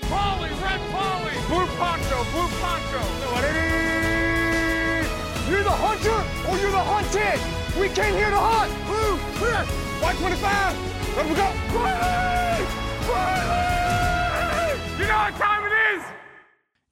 Red Polly, Red Polly, Blue Poncho, Blue Poncho. You're the hunter or you're the hunted. We came here to hunt. Blue, clear. White 25. Let we go. Riley! Riley! You know what time it is?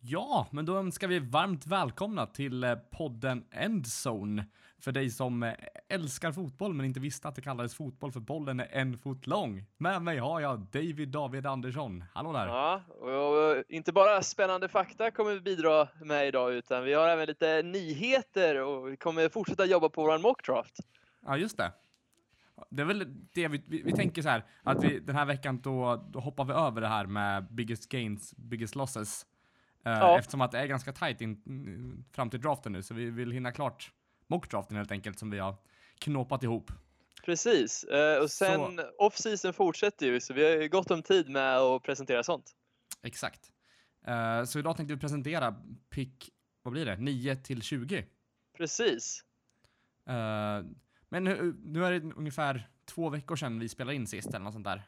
Ja, men då önskar vi varmt välkomna till eh, podden Endzone. För dig som eh, älskar fotboll men inte visste att det kallades fotboll för bollen är en fot lång. Med mig har jag David David Andersson. Hallå där! Ja, och inte bara spännande fakta kommer vi bidra med idag utan vi har även lite nyheter och vi kommer fortsätta jobba på vår mockdraft. Ja, just det. Det är väl det vi, vi, vi tänker så här, att vi den här veckan då, då hoppar vi över det här med biggest gains, biggest losses. Eh, Ja. Eftersom att det är ganska tight in, fram till draften nu, så vi vill hinna klart mockdraften helt enkelt som vi har knåpat ihop. Precis, eh, och sen off-season fortsätter ju så vi har ju gott om tid med att presentera sånt. Exakt. Eh, så idag tänkte vi presentera pick, vad blir det, 9 till 20. Precis. Eh, men nu, nu är det ungefär två veckor sedan vi spelade in sist eller något sånt där.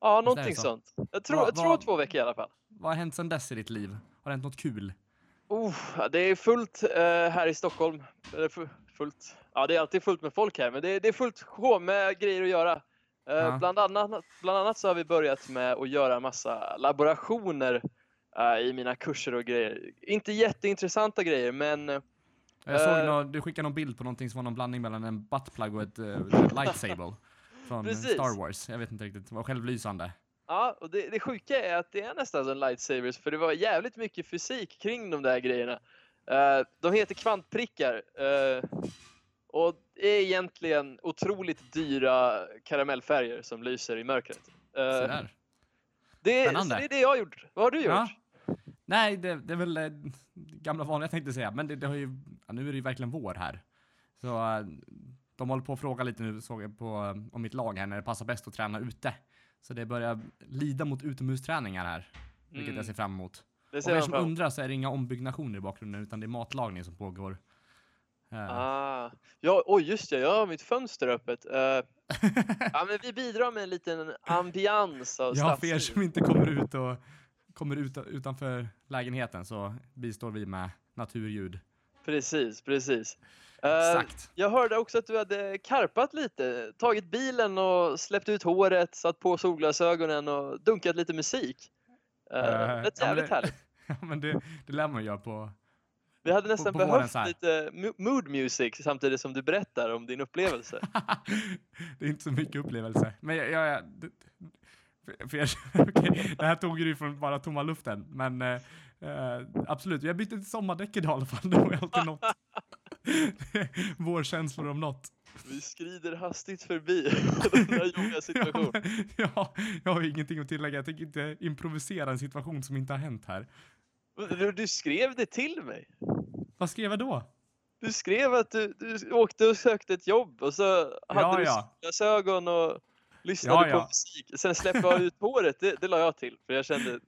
Ja, någonting så. sånt. Jag tror, Vad- jag tror två veckor i alla fall. Vad har hänt sedan dess i ditt liv? Har det hänt något kul? Oh, det är fullt eh, här i Stockholm. Eller fu- fullt. Ja, det är alltid fullt med folk här, men det är, det är fullt sjå med grejer att göra. Eh, Ja. bland, annat, bland annat så har vi börjat med att göra massa laborationer eh, i mina kurser och grejer. Inte jätteintressanta grejer, men eh, Jag såg Eh. nå, du skickade någon bild på någonting som var någon blandning mellan en buttplug och ett uh, lightsaber. Från Precis. Star Wars. Jag vet inte riktigt, det var självlysande. Ja, och det, det sjuka är att det är nästan som lightsabers, för det var jävligt mycket fysik kring de där grejerna. Eh, de heter kvantprickar. eh, och det är egentligen otroligt dyra karamellfärger som lyser i mörkret. Sådär. det, så Spännande. det är det jag har gjort. Vad har du gjort? Ja. Nej, det, det är väl eh, gamla vanliga tänkte jag säga, men det, det har ju, ja, nu är det ju verkligen vår här. Så de håller på att fråga lite nu, såg jag på, om mitt lag här, när det passar bäst att träna ute. Så det börjar lida mot utomhusträningar här, vilket Mm. jag ser fram emot. Det ser för er som undrar så är det inga ombyggnationer i bakgrunden, utan det är matlagning som pågår. Eh, Ah. Ja, oj just det, jag har mitt fönster öppet. Eh, ja, men vi bidrar med en liten ambians av Ja, för er som inte kommer ut och kommer ut utanför lägenheten så bistår vi med naturljud. Precis, precis. Eh, Exakt. Jag hörde också att du hade karpat lite, tagit bilen och släppt ut håret, satt på solglasögonen och dunkat lite musik. Uh, Eh, det ja, men jävligt det- härligt. Ja, men det, det lär man göra på... Vi hade nästan på våren behövt lite mo- mood music samtidigt som du berättar om din upplevelse. det är inte så mycket upplevelse. Men jag... jag, jag det, för- jag okej, det här tog ju från bara tomma luften, men eh, eh, absolut. Jag bytte till sommardäck idag i alla fall. Det var alltid något. Vårkänslor om något. Vi skrider hastigt förbi denna jobbiga situation. Ja, ja, jag har ingenting att tillägga. Jag tänker inte improvisera en situation som inte har hänt här. Du, du skrev det till mig. Vad skrev jag då? Du skrev att du, du åkte och sökte ett jobb och så hade Ja, du ja. solglasögon och lyssnade Ja, på musik. Sen släppte jag ut håret, det, det la jag till. För jag kände,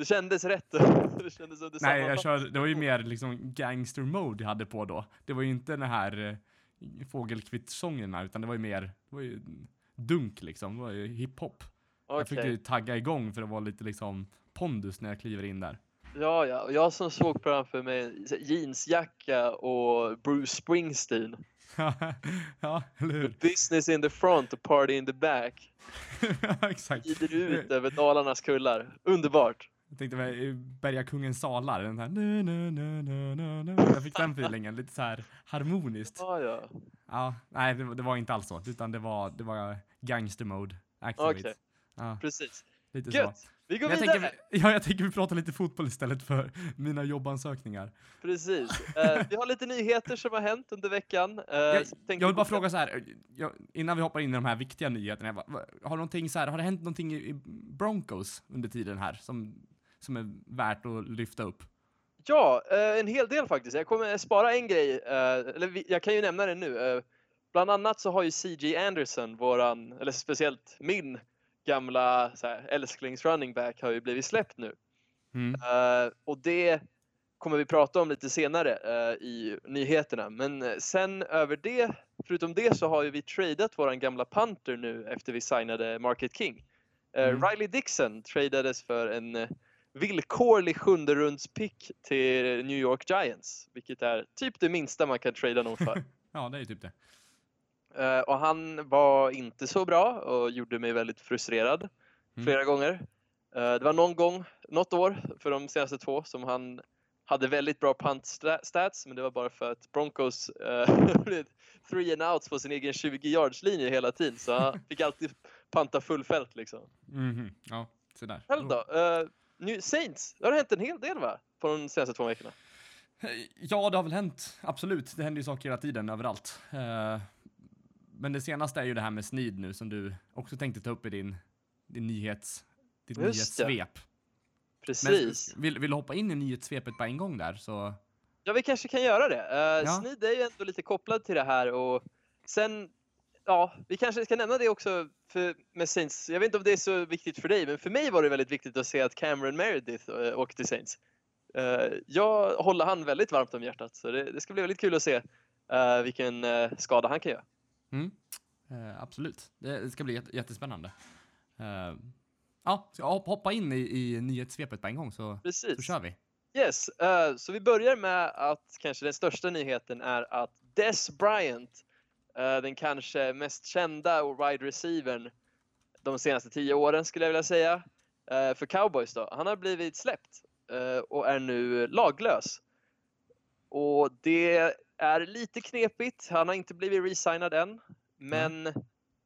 det kändes rätt. det kändes som det Nej, jag körde, det var ju mer liksom gangster mode jag hade på då. Det var ju inte den här eh, fågelkvittsångerna, utan det var ju mer, det var ju dunk liksom. Det var ju hiphop. Jag fick ju tagga igång för det var lite liksom pondus när jag kliver in där. Ja, ja. Och jag som såg framför mig jeansjacka och Bruce Springsteen. ja, eller hur? Business in the front och party in the back. Ja, Exakt. Glider ut över Dalarnas kullar. Underbart. Jag tänkte mig Bergakungens salar, den här nu, nu, nu, nu, nu, nu. Jag fick den feelingen, lite så här harmoniskt. Ja, ja. Ja, nej det, var- det var inte alls så, utan det var, det var gangster mode. Okej. Ja, Precis. lite så. Gött! Vi går jag vidare! tänker, ja, jag tänker vi pratar lite fotboll istället för mina jobbansökningar. Precis. Eh, vi har lite nyheter som har hänt under veckan. Uh, Jag, jag vill bara fråga så här, jag, innan vi hoppar in i de här viktiga nyheterna, har, någonting så här, har det hänt någonting i, i Broncos under tiden här som, som är värt att lyfta upp? Ja, eh, en hel del faktiskt. Jag kommer spara en grej, eh, eller jag kan ju nämna det nu. Eh, Bland annat så har ju CJ Anderson, våran, eller speciellt min gamla så här, älsklings running back har ju blivit släppt nu. Mm. Och det kommer vi prata om lite senare eh, i nyheterna. Men sen över det, förutom det så har ju vi tradat våran gamla punter nu efter vi signade Market King. Eh, Mm. Riley Dixon tradades för en, villkorlig sjunde rundspick till New York Giants, vilket är typ det minsta man kan trada någon för. Ja, det är typ det. Eh, och han var inte så bra och gjorde mig väldigt frustrerad Mm. flera gånger. Eh, det var någon gång, något år för de senaste två som han hade väldigt bra punt sta- stats, men det var bara för att Broncos eh, blev three and outs på sin egen 20 yards linje hela tiden, så han fick alltid panta fullfält liksom. Mhm, Ja, så där. Själv då? Eh, nu, Saints, det har hänt en hel del va? På de senaste två veckorna. Ja, det har väl hänt. Absolut. Det händer ju saker hela tiden överallt. Eh, Men det senaste är ju det här med Sneed nu som du också tänkte ta upp i din, din nyhets, ditt nyhetssvep. Men Precis. vill, vill du hoppa in i nyhetssvepet på en gång där så... Ja, vi kanske kan göra det. Uh, Ja. Sneed är ju ändå lite kopplad till det här och sen, ja, vi kanske ska nämna det också för, med Saints. Jag vet inte om det är så viktigt för dig, men för mig var det väldigt viktigt att se att Cameron Meredith uh, åkte till Saints. Eh, jag håller han väldigt varmt om hjärtat, så det, det ska bli väldigt kul att se eh, vilken eh, skada han kan göra. Mm. Eh, absolut. Det, ska bli jätte, jättespännande. Eh, ja, ska hoppa in i, i nyhetssvepet på en gång så, så Precis. kör vi. Yes, eh, så vi börjar med att kanske den största nyheten är att Des Bryant, eh, den kanske mest kända wide receivern de senaste tio åren skulle jag vilja säga, eh, för cowboys då, han har blivit släppt eh, och är nu laglös. Och det är lite knepigt, han har inte blivit resignad än, men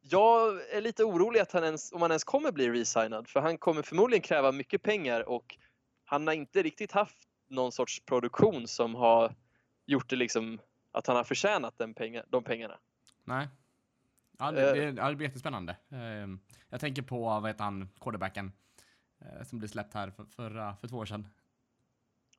jag är lite orolig att han ens, om han ens kommer bli resignad, för han kommer förmodligen kräva mycket pengar och han har inte riktigt haft någon sorts produktion som har gjort det liksom att han har förtjänat den penga, de pengarna. Nej. Ja, det, Eh. det, ja, det blir jättespännande. Eh, jag tänker på, vad heter han, quarterbacken eh, som blev släppt här för, förra, för två år sedan.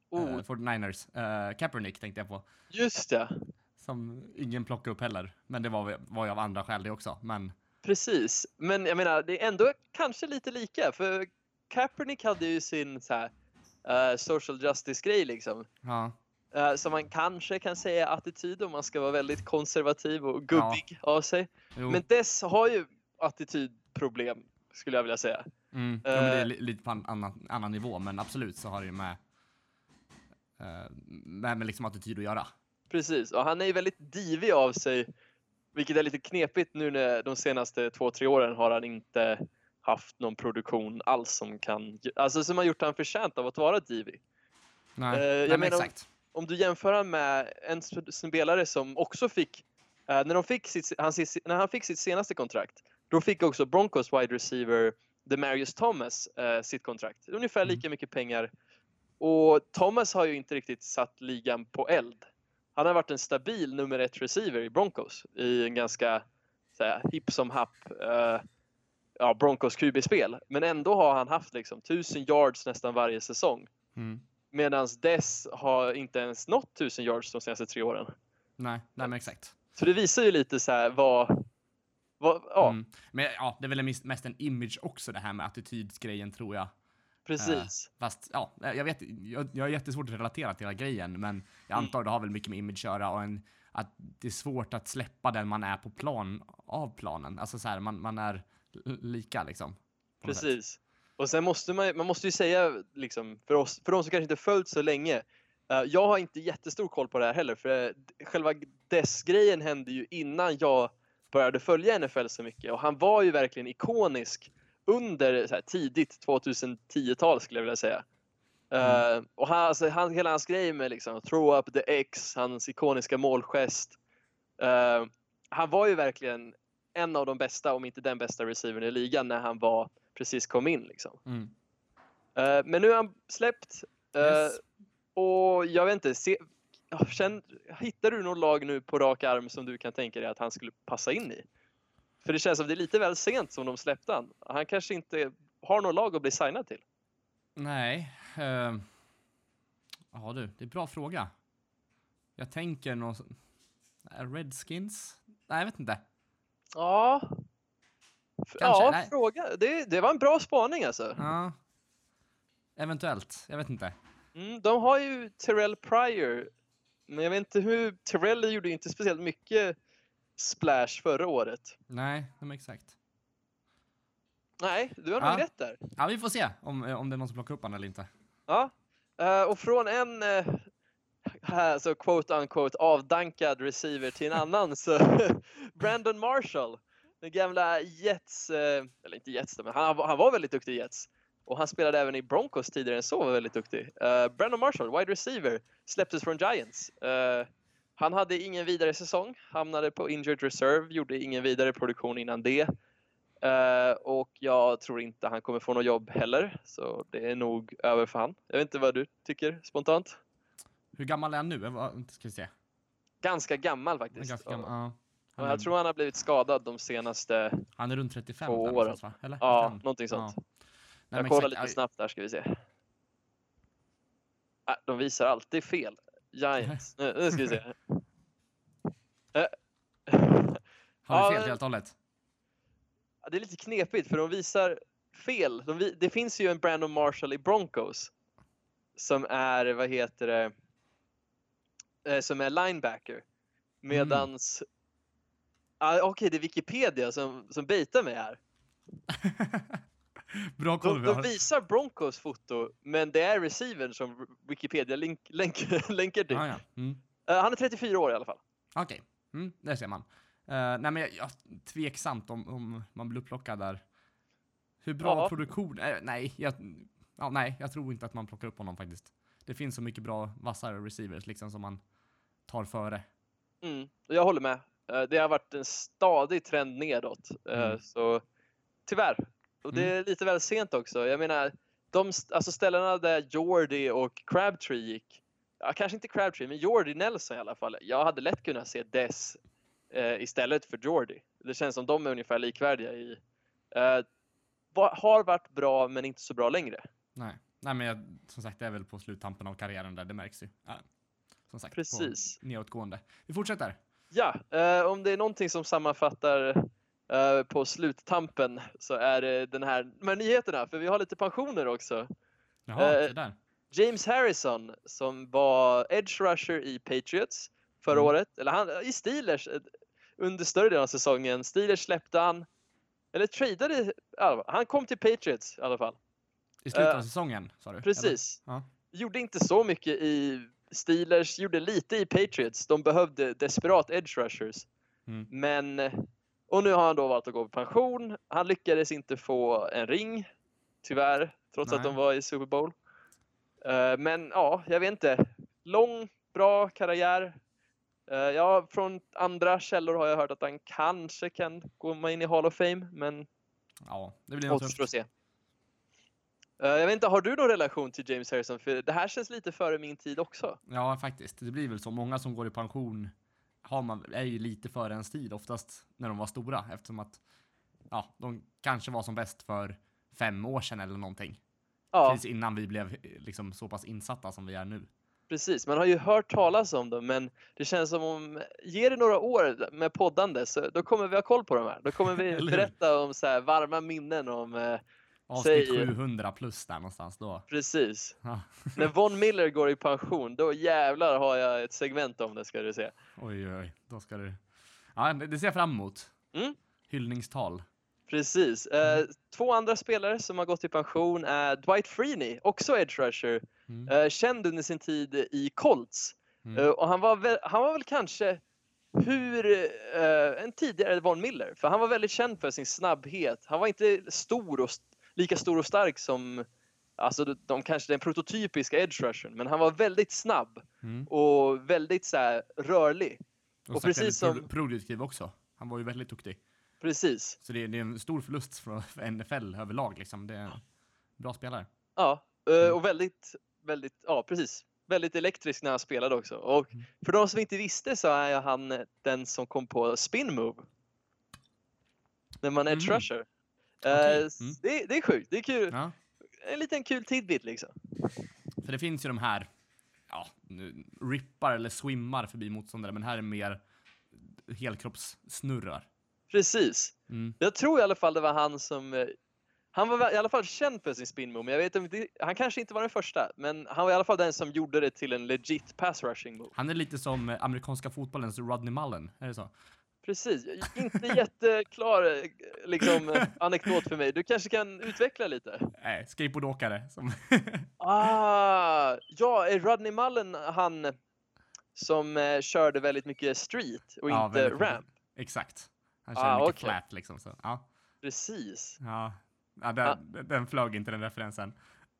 Oh, Eh, 49ers. Eh, Kaepernick tänkte jag på. just det, Som ingen plockade upp heller. Men det var, var ju av andra skäl det också. Men precis. Men jag menar, det är ändå kanske lite lika, för Kaepernick hade ju sin så här, eh, social justice-grej liksom. ja, Uh, som man kanske kan säga attityd om man ska vara väldigt konservativ och gubbig av sig. jo. Men Dess har ju attitydproblem, skulle jag vilja säga. Mm, ja, men det är Eh. li- lite på en annan, annan nivå, men absolut så har det ju med, eh, med, med liksom attityd att göra. Precis, och han är ju väldigt divig av sig. Vilket är lite knepigt nu när de senaste två, tre åren har han inte haft någon produktion alls som kan, alltså som har gjort han förtjänt av att vara divig. Nej, Eh, jag nej men menar- exakt. Om du jämför med en sp- spelare som också fick, eh, när, de fick sitt, han, när han fick sitt senaste kontrakt, då fick också Broncos wide receiver Demarius Thomas eh, sitt kontrakt. Ungefär Mm. lika mycket pengar. Och Thomas har ju inte riktigt satt ligan på eld. Han har varit en stabil nummer ett receiver i Broncos i en ganska här, hipp som happ eh, ja, Broncos QB-spel. Men ändå har han haft liksom 1000 yards nästan varje säsong. Mm. Medan Dess har inte ens nått 1000 yards de senaste tre åren. Nej, nej, men exakt. Så det visar ju lite så här vad... vad ja, Mm. Men ja, det är väl mest- en image också det här med attitydsgrejen tror jag. precis. Fast ja, jag vet, jag, jag har jättesvårt att relatera till hela grejen, men jag Mm. antar det har väl mycket med image att göra och en, att det är svårt att släppa den man är på plan, av planen. Alltså så här, man, man är lika liksom. Precis. Och sen måste man, man måste ju säga, liksom, för, oss, för de som kanske inte följt så länge, eh, jag har inte jättestor koll på det här heller, för eh, själva Dess-grejen hände ju innan jag började följa NFL så mycket och han var ju verkligen ikonisk under här, tidigt 2010-tal skulle jag vilja säga. Eh, och han, alltså, han, hela hans grej med liksom, throw up the X, hans ikoniska målgest. eh, han var ju verkligen en av de bästa, om inte den bästa receivern i ligan när han var precis kom in. Liksom. Mm. Eh, men nu är han släppt. eh, Yes. och jag vet inte, se, känn, hittar du någon lag nu på rak arm som du kan tänka dig att han skulle passa in i? För det känns som det är lite väl sent som de släppte han. Han kanske inte har någon lag att bli signad till. Nej. Uh, ja du, det är en bra fråga. Jag tänker någon... Redskins? Nej, jag vet inte. Ja, Kanske, ja nej. fråga. Det, det var en bra spaning alltså. Ja. Eventuellt, jag vet inte. Mm, de har ju Terrell Pryor. Men jag vet inte hur... Terrell gjorde ju inte speciellt mycket splash förra året. Nej, men exakt. Nej, du har nog Ja. rätt där. Ja, vi får se om, eh, om det är någon som plockar upp honom eller inte. Ja. Eh, och från en uh, här, så quote unquote avdankad receiver till en annan så Brandon Marshall, den gamla Jets, eh, eller inte Jets men han, han var väldigt duktig i Jets. Och han spelade även i Broncos tidigare än så, var väldigt duktig. Eh, Brandon Marshall, wide receiver, släpptes från Giants. Eh, han hade ingen vidare säsong, hamnade på injured reserve, gjorde ingen vidare produktion innan det. Eh, och jag tror inte han kommer få något jobb heller, så det är nog över för han. Jag vet inte vad du tycker spontant? Hur gammal är han nu? Ska vi se. Ganska gammal faktiskt. ganska gammal. Ja. Han, är, jag tror han har blivit skadad de senaste, han är runt 35 två åren. någonstans, va? Eller? ja, Kan- någonting sånt. Ja. Nej, jag kollar lite snabbt där ska vi se. Ah, de visar alltid fel. Giants. Nu, nu ska vi se. Eh. Har vi fel helt och hållet? Det är lite knepigt för de visar fel. De vi, det finns ju en Brandon Marshall i Broncos som är, vad heter det, eh, som är linebacker. Medans, ah, okej det är Wikipedia som, som baitar mig här. Bra koll De, de visar Broncos foto, men det är receivern som Wikipedia länk, länk, länkar till. Ah, ja. mm. Eh, han är 34 år i alla fall. Okej, mm, det ser man. Uh, nej men jag, jag tveksamt om, om man blir upplockad där. Hur bra Ja. produktion? Eh, nej, jag, ja, nej, jag tror inte att man plockar upp honom faktiskt. Det finns så mycket bra vassare receivers liksom som man tar före. Mm, jag håller med. Eh, Det har varit en stadig trend nedåt. Eh, Mm. Så tyvärr. Och det är lite väl sent också. Jag menar, de alltså ställena där Jordy och Crabtree gick. Ja, kanske inte Crabtree, men Jordy Nelson i alla fall. Jag hade lätt kunnat se Dess eh, istället för Jordy. Det känns som de är ungefär likvärdiga i. Eh, har varit bra, men inte så bra längre. Nej, nej men jag, som sagt det är väl på sluttampen av karriären där, det märks ju. Ja, som sagt, Precis. på nedåtgående. Vi fortsätter. Ja, eh, om det är någonting som sammanfattar eh, på sluttampen så är det den här, de här nyheterna, för vi har lite pensioner också. Jaha, Eh, det där. James Harrison som var edge rusher i Patriots förra Mm. året, eller han, i Steelers eh, under större delen av säsongen. Steelers släppte han, eller tradade, han kom till Patriots i alla fall. I slutet av eh, säsongen sa du? Precis. Ja. Gjorde inte så mycket i Steelers, gjorde lite i Patriots. De behövde desperat edge rushers. Mm. Men, och nu har han då valt att gå på pension. Han lyckades inte få en ring, tyvärr, trots att Nej. de var i Super Bowl. Eh, Men ja, jag vet inte. Lång, bra karriär. Eh, Ja, från andra källor har jag hört att han kanske kan komma in i Hall of Fame, men ja, det blir nog att se. Eh, Jag vet inte, har du någon relation till James Harrison? För det här känns lite före min tid också. Ja, faktiskt. Det blir väl så. Många som går i pension har man, är ju lite före ens tid oftast när de var stora eftersom att ja, de kanske var som bäst för fem år sedan eller någonting. Ja, Precis innan vi blev liksom så pass insatta som vi är nu. precis. Man har ju hört talas om dem, men det känns som om, ge det några år med poddande, så då kommer vi ha koll på de här. Då kommer vi berätta om så här varma minnen om, eh, Avsnitt Säg- 700 plus där någonstans då. precis. Ja. När Von Miller går i pension, då jävlar har jag ett segment om det ska du se. Oj, oj. Då ska du... Ja, det ser jag fram emot. Mm. Hyllningstal. Precis. Eh, två andra spelare som har gått i pension är Dwight Freeney, också edge rusher. Mm. Eh, känd under sin tid i Colts. Mm. Eh, och han var, väl, han var väl kanske hur eh, en tidigare Von Miller, för han var väldigt känd för sin snabbhet. Han var inte stor och, lika stor och stark som alltså, de, de kanske den prototypiska edge rushern, men han var väldigt snabb Mm. och väldigt så här, rörlig. Och, och precis som- produktiv också. Han var ju väldigt duktig. Precis. Så det, det är en stor förlust för NFL överlag liksom. Det är en bra spelare. Ja, eh, Mm. och väldigt, väldigt, ja precis. Väldigt elektrisk när han spelade också. Och Mm. för de som inte visste så är han den som kom på spin move. När man edge Mhm. rusher. Eh, mm. det, det är sjukt, det är kul. Ja. En liten kul tidbit liksom. För det finns ju de här, ja, nu, rippar eller swimmar förbi motståndare, men här är mer helkroppssnurrar. Precis. Mm. Jag tror i alla fall det var han som eh, han var i alla fall känd för sin spin move, men jag vet inte, han kanske inte var den första, men han var i alla fall den som gjorde det till en legit pass rushing move. Han är lite som eh, amerikanska fotbollens Rodney Mullen, är det så? Precis, inte jätteklar eh, liksom, eh, anekdot för mig. Du kanske kan utveckla lite? Nej, skateboardåkare. Som Ah, ja, är Rodney Mullen han som eh, körde väldigt mycket street och Ja, inte ramp? Exakt. Han kör Ah, mycket okej. flat liksom. Så. Ja, Precis. ja. ja den, den flög inte den referensen.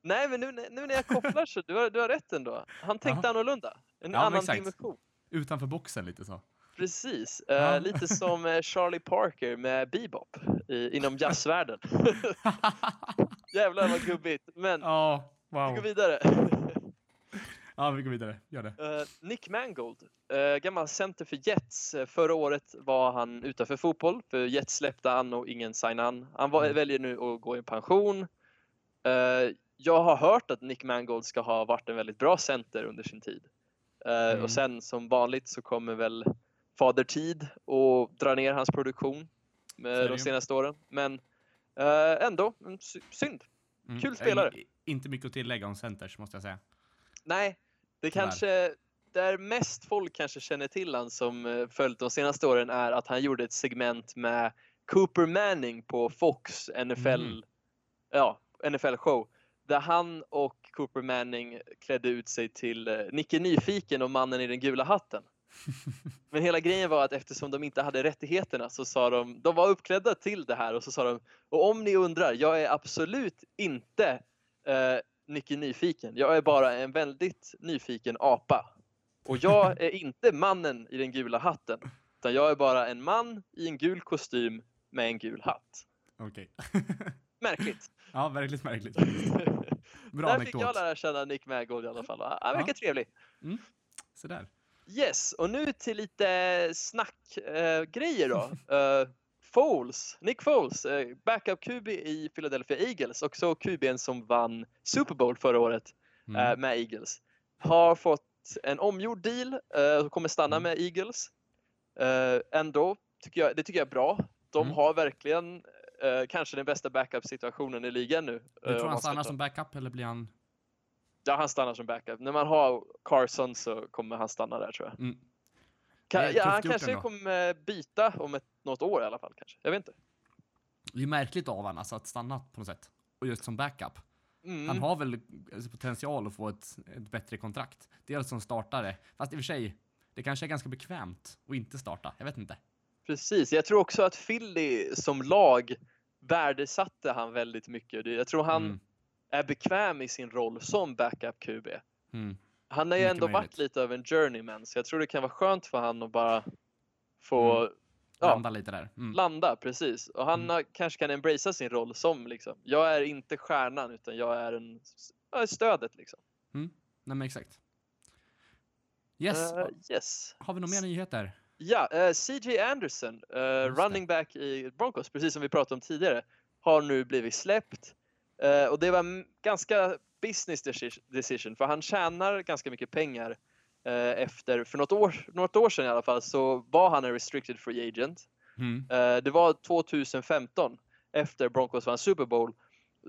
Nej, men nu, nu när jag kopplar så, du har, du har rätt ändå. Han tänkte annorlunda. En Ja, annan exakt. dimension. Utanför boxen lite så. Precis, eh, Ja. lite som eh, Charlie Parker med bebop i, inom jazzvärlden. Jävlar vad gubbigt, men Ja, vi går wow. vidare. Ja, vi går vidare. Gör det. Eh, Nick Mangold, uh, gammal center för Jets. Förra året var han utanför fotboll, för Jets släppte han och ingen signade han. Var, Mm. väljer nu att gå i pension. Jag har hört att Nick Mangold ska ha varit en väldigt bra center under sin tid. Mm. Och sen som vanligt så kommer väl Fader Tid och dra ner hans produktion med de senaste åren. Men eh, ändå, mm, sy- synd. Mm. Kul spelare. Inte mycket att tillägga om centers måste jag säga. Nej, det Tyvärr. kanske där mest folk kanske känner till han som eh, följt de senaste åren är att han gjorde ett segment med Cooper Manning på Fox NFL, Mhm. ja, NFL show. Där han och Cooper Manning klädde ut sig till eh, Nicke Nyfiken och mannen i den gula hatten. Men hela grejen var att eftersom de inte hade rättigheterna så sa de, de var uppklädda till det här och så sa de, och om ni undrar, jag är absolut inte eh, Nicke Nyfiken. Jag är bara en väldigt nyfiken apa. Och jag är inte mannen i den gula hatten. Utan jag är bara en man i en gul kostym med en gul hatt. Okej. Märkligt. ja, verkligt märkligt. Bra Där fick jag anekdot. lära känna Nick Mangold i alla fall. Han verkar Ja. trevlig. Så där. Yes, och nu till lite snackgrejer grejer då. Eh, Foles, Nick Foles, eh, backup QB i Philadelphia Eagles, också QBn som vann Super Bowl förra året. Mm. eh, med Eagles. Har fått en omgjord deal och kommer stanna Mm. med Eagles. Ändå, tycker jag, det tycker jag är bra. De Mm. har verkligen kanske den bästa backup-situationen i ligan nu. Du tror han stannar ta- som backup eller blir han... Ja, han stannar som backup. När man har Carson så kommer han stanna där tror jag. Mm. Ka- Det är ja, han kanske ändå. kommer byta om ett, något år i alla fall. Kanske. Jag vet inte. Det är märkligt av honom alltså, att stanna på något sätt. Och just som backup. Mm. Han har väl alltså, potential att få ett, ett bättre kontrakt. Dels som startare. Fast i och för sig, det kanske är ganska bekvämt att inte starta. Jag vet inte. Precis, jag tror också att Philly som lag värdesatte han väldigt mycket. Jag tror han Mm. Är bekväm i sin roll som backup QB. Mm. Han har ju ändå möjligt. varit lite av en journeyman så jag tror det kan vara skönt för han att bara få Mm. Ja. Landa lite där. Mm. landa precis. Och han Mm. har, kanske kan embracea sin roll som liksom, jag är inte stjärnan utan jag är en, jag är stödet liksom. Nej men exakt. Yes, Eh, yes. har vi några mer nyheter? Ja, eh, CJ Anderson, det. running back i Broncos, precis som vi pratade om tidigare, har nu blivit släppt. Eh, och det var en ganska business deci- decision, för han tjänar ganska mycket pengar eh, efter, för något år, något år sedan i alla fall, så var han en restricted free agent. Mm. Eh, det var 2015, efter Broncos vann Super Bowl,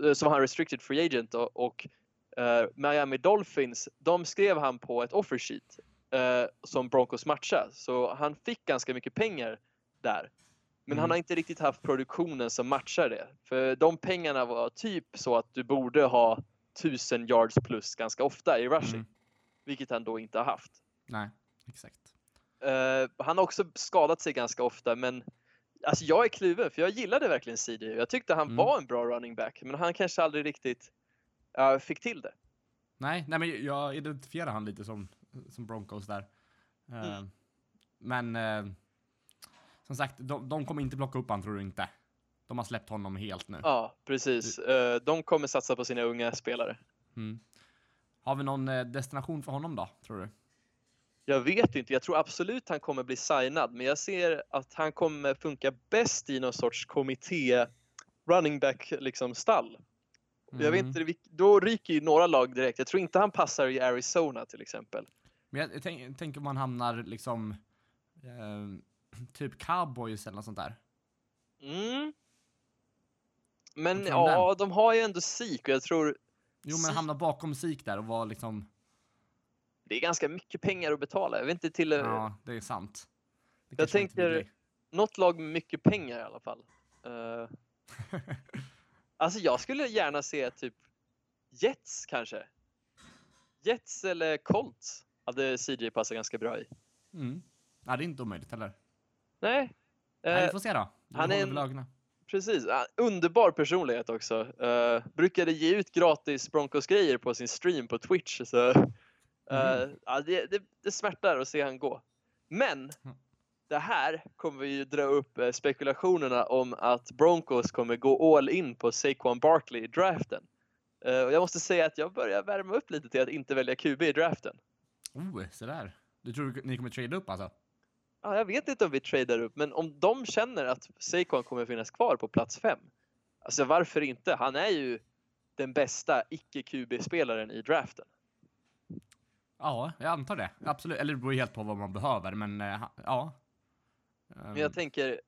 eh, så var han restricted free agent och, och eh, Miami Dolphins, de skrev han på ett offer sheet eh, som Broncos matcha. Så han fick ganska mycket pengar där. Men Mm. han har inte riktigt haft produktionen som matchar det. För de pengarna var typ så att du borde ha 1000 yards plus ganska ofta i rushing. Mm. Vilket han då inte har haft. Nej, exakt. Eh, han har också skadat sig ganska ofta men alltså jag är kluven för jag gillade verkligen CJ. Jag tyckte han Mm. var en bra running back men han kanske aldrig riktigt eh, fick till det. Nej, nej men jag identifierar han lite som, som Broncos där. Mm. Men eh, som sagt, de, de kommer inte plocka upp han tror du inte. De har släppt honom helt nu. Ja, precis. Eh, de kommer satsa på sina unga spelare. Mm. Har vi någon eh, destination för honom då, tror du? Jag vet inte, jag tror absolut han kommer bli signad men jag ser att han kommer funka bäst i någon sorts kommitté running back liksom stall. Jag vet Mm. inte, då ryker ju några lag direkt. Jag tror inte han passar i Arizona till exempel. Men jag, jag tänk- tänker om han hamnar liksom eh, typ cowboys eller något sånt där. Mm. Men ja, de har ju ändå SIK och jag tror Jo, men hamna bakom sik där och vara liksom, det är ganska mycket pengar att betala. Jag vet inte till... ja, det är sant. Det Jag tänker- något lag med mycket pengar i alla fall. Eh, alltså jag skulle gärna se typ Jets kanske. Jets eller Colts hade CJ passat ganska bra i. Mm. Ja, det är inte omöjligt heller. Nej. Nej, Eh, vi får se då. Vi han är en-. Precis, underbar personlighet också. Uh, brukade ge ut gratis Broncos-grejer på sin stream på Twitch. Så, eh, Mhm. ja, det, det, det smärtar att se han gå. Men Mm. det här kommer ju dra upp spekulationerna om att Broncos kommer gå all in på Saquon Barkley i draften. Eh, och jag måste säga att jag börjar värma upp lite till att inte välja QB i draften. Oh, så där. Du tror ni kommer trade upp alltså? Ja, jag vet inte om vi tradar upp, men om de känner att Saquon kommer finnas kvar på plats fem. Alltså varför inte? Han är ju den bästa icke-QB-spelaren i draften. Ja, jag antar det. Absolut. Eller det beror helt på vad man behöver, men eh, ja. Men Ehm, jag tänker,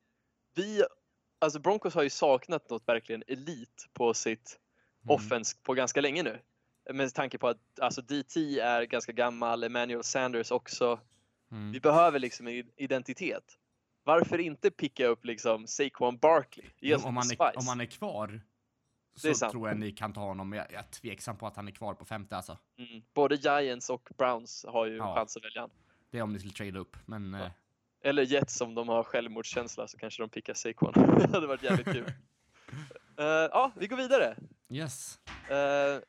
vi, alltså Broncos har ju saknat något verkligen elit på sitt mm. offense på ganska länge nu. Med tanke på att alltså DT är ganska gammal, Emmanuel Sanders också. Mm. Vi behöver liksom en identitet. Varför inte picka upp liksom Saquon Barkley? Oss om, han är, om han är kvar så tror jag ni kan ta honom. Jag, jag är tveksam på att han är kvar på femte alltså. Mm. Både Giants och Browns har ju Ja. chans att välja han. Det är om ni skulle trade upp, men Ja. eh, Eller Jets om de har självmordskänsla så kanske de pickar Saquon. det hade varit jävligt kul. Eh, Ja, vi går vidare. yes. Uh,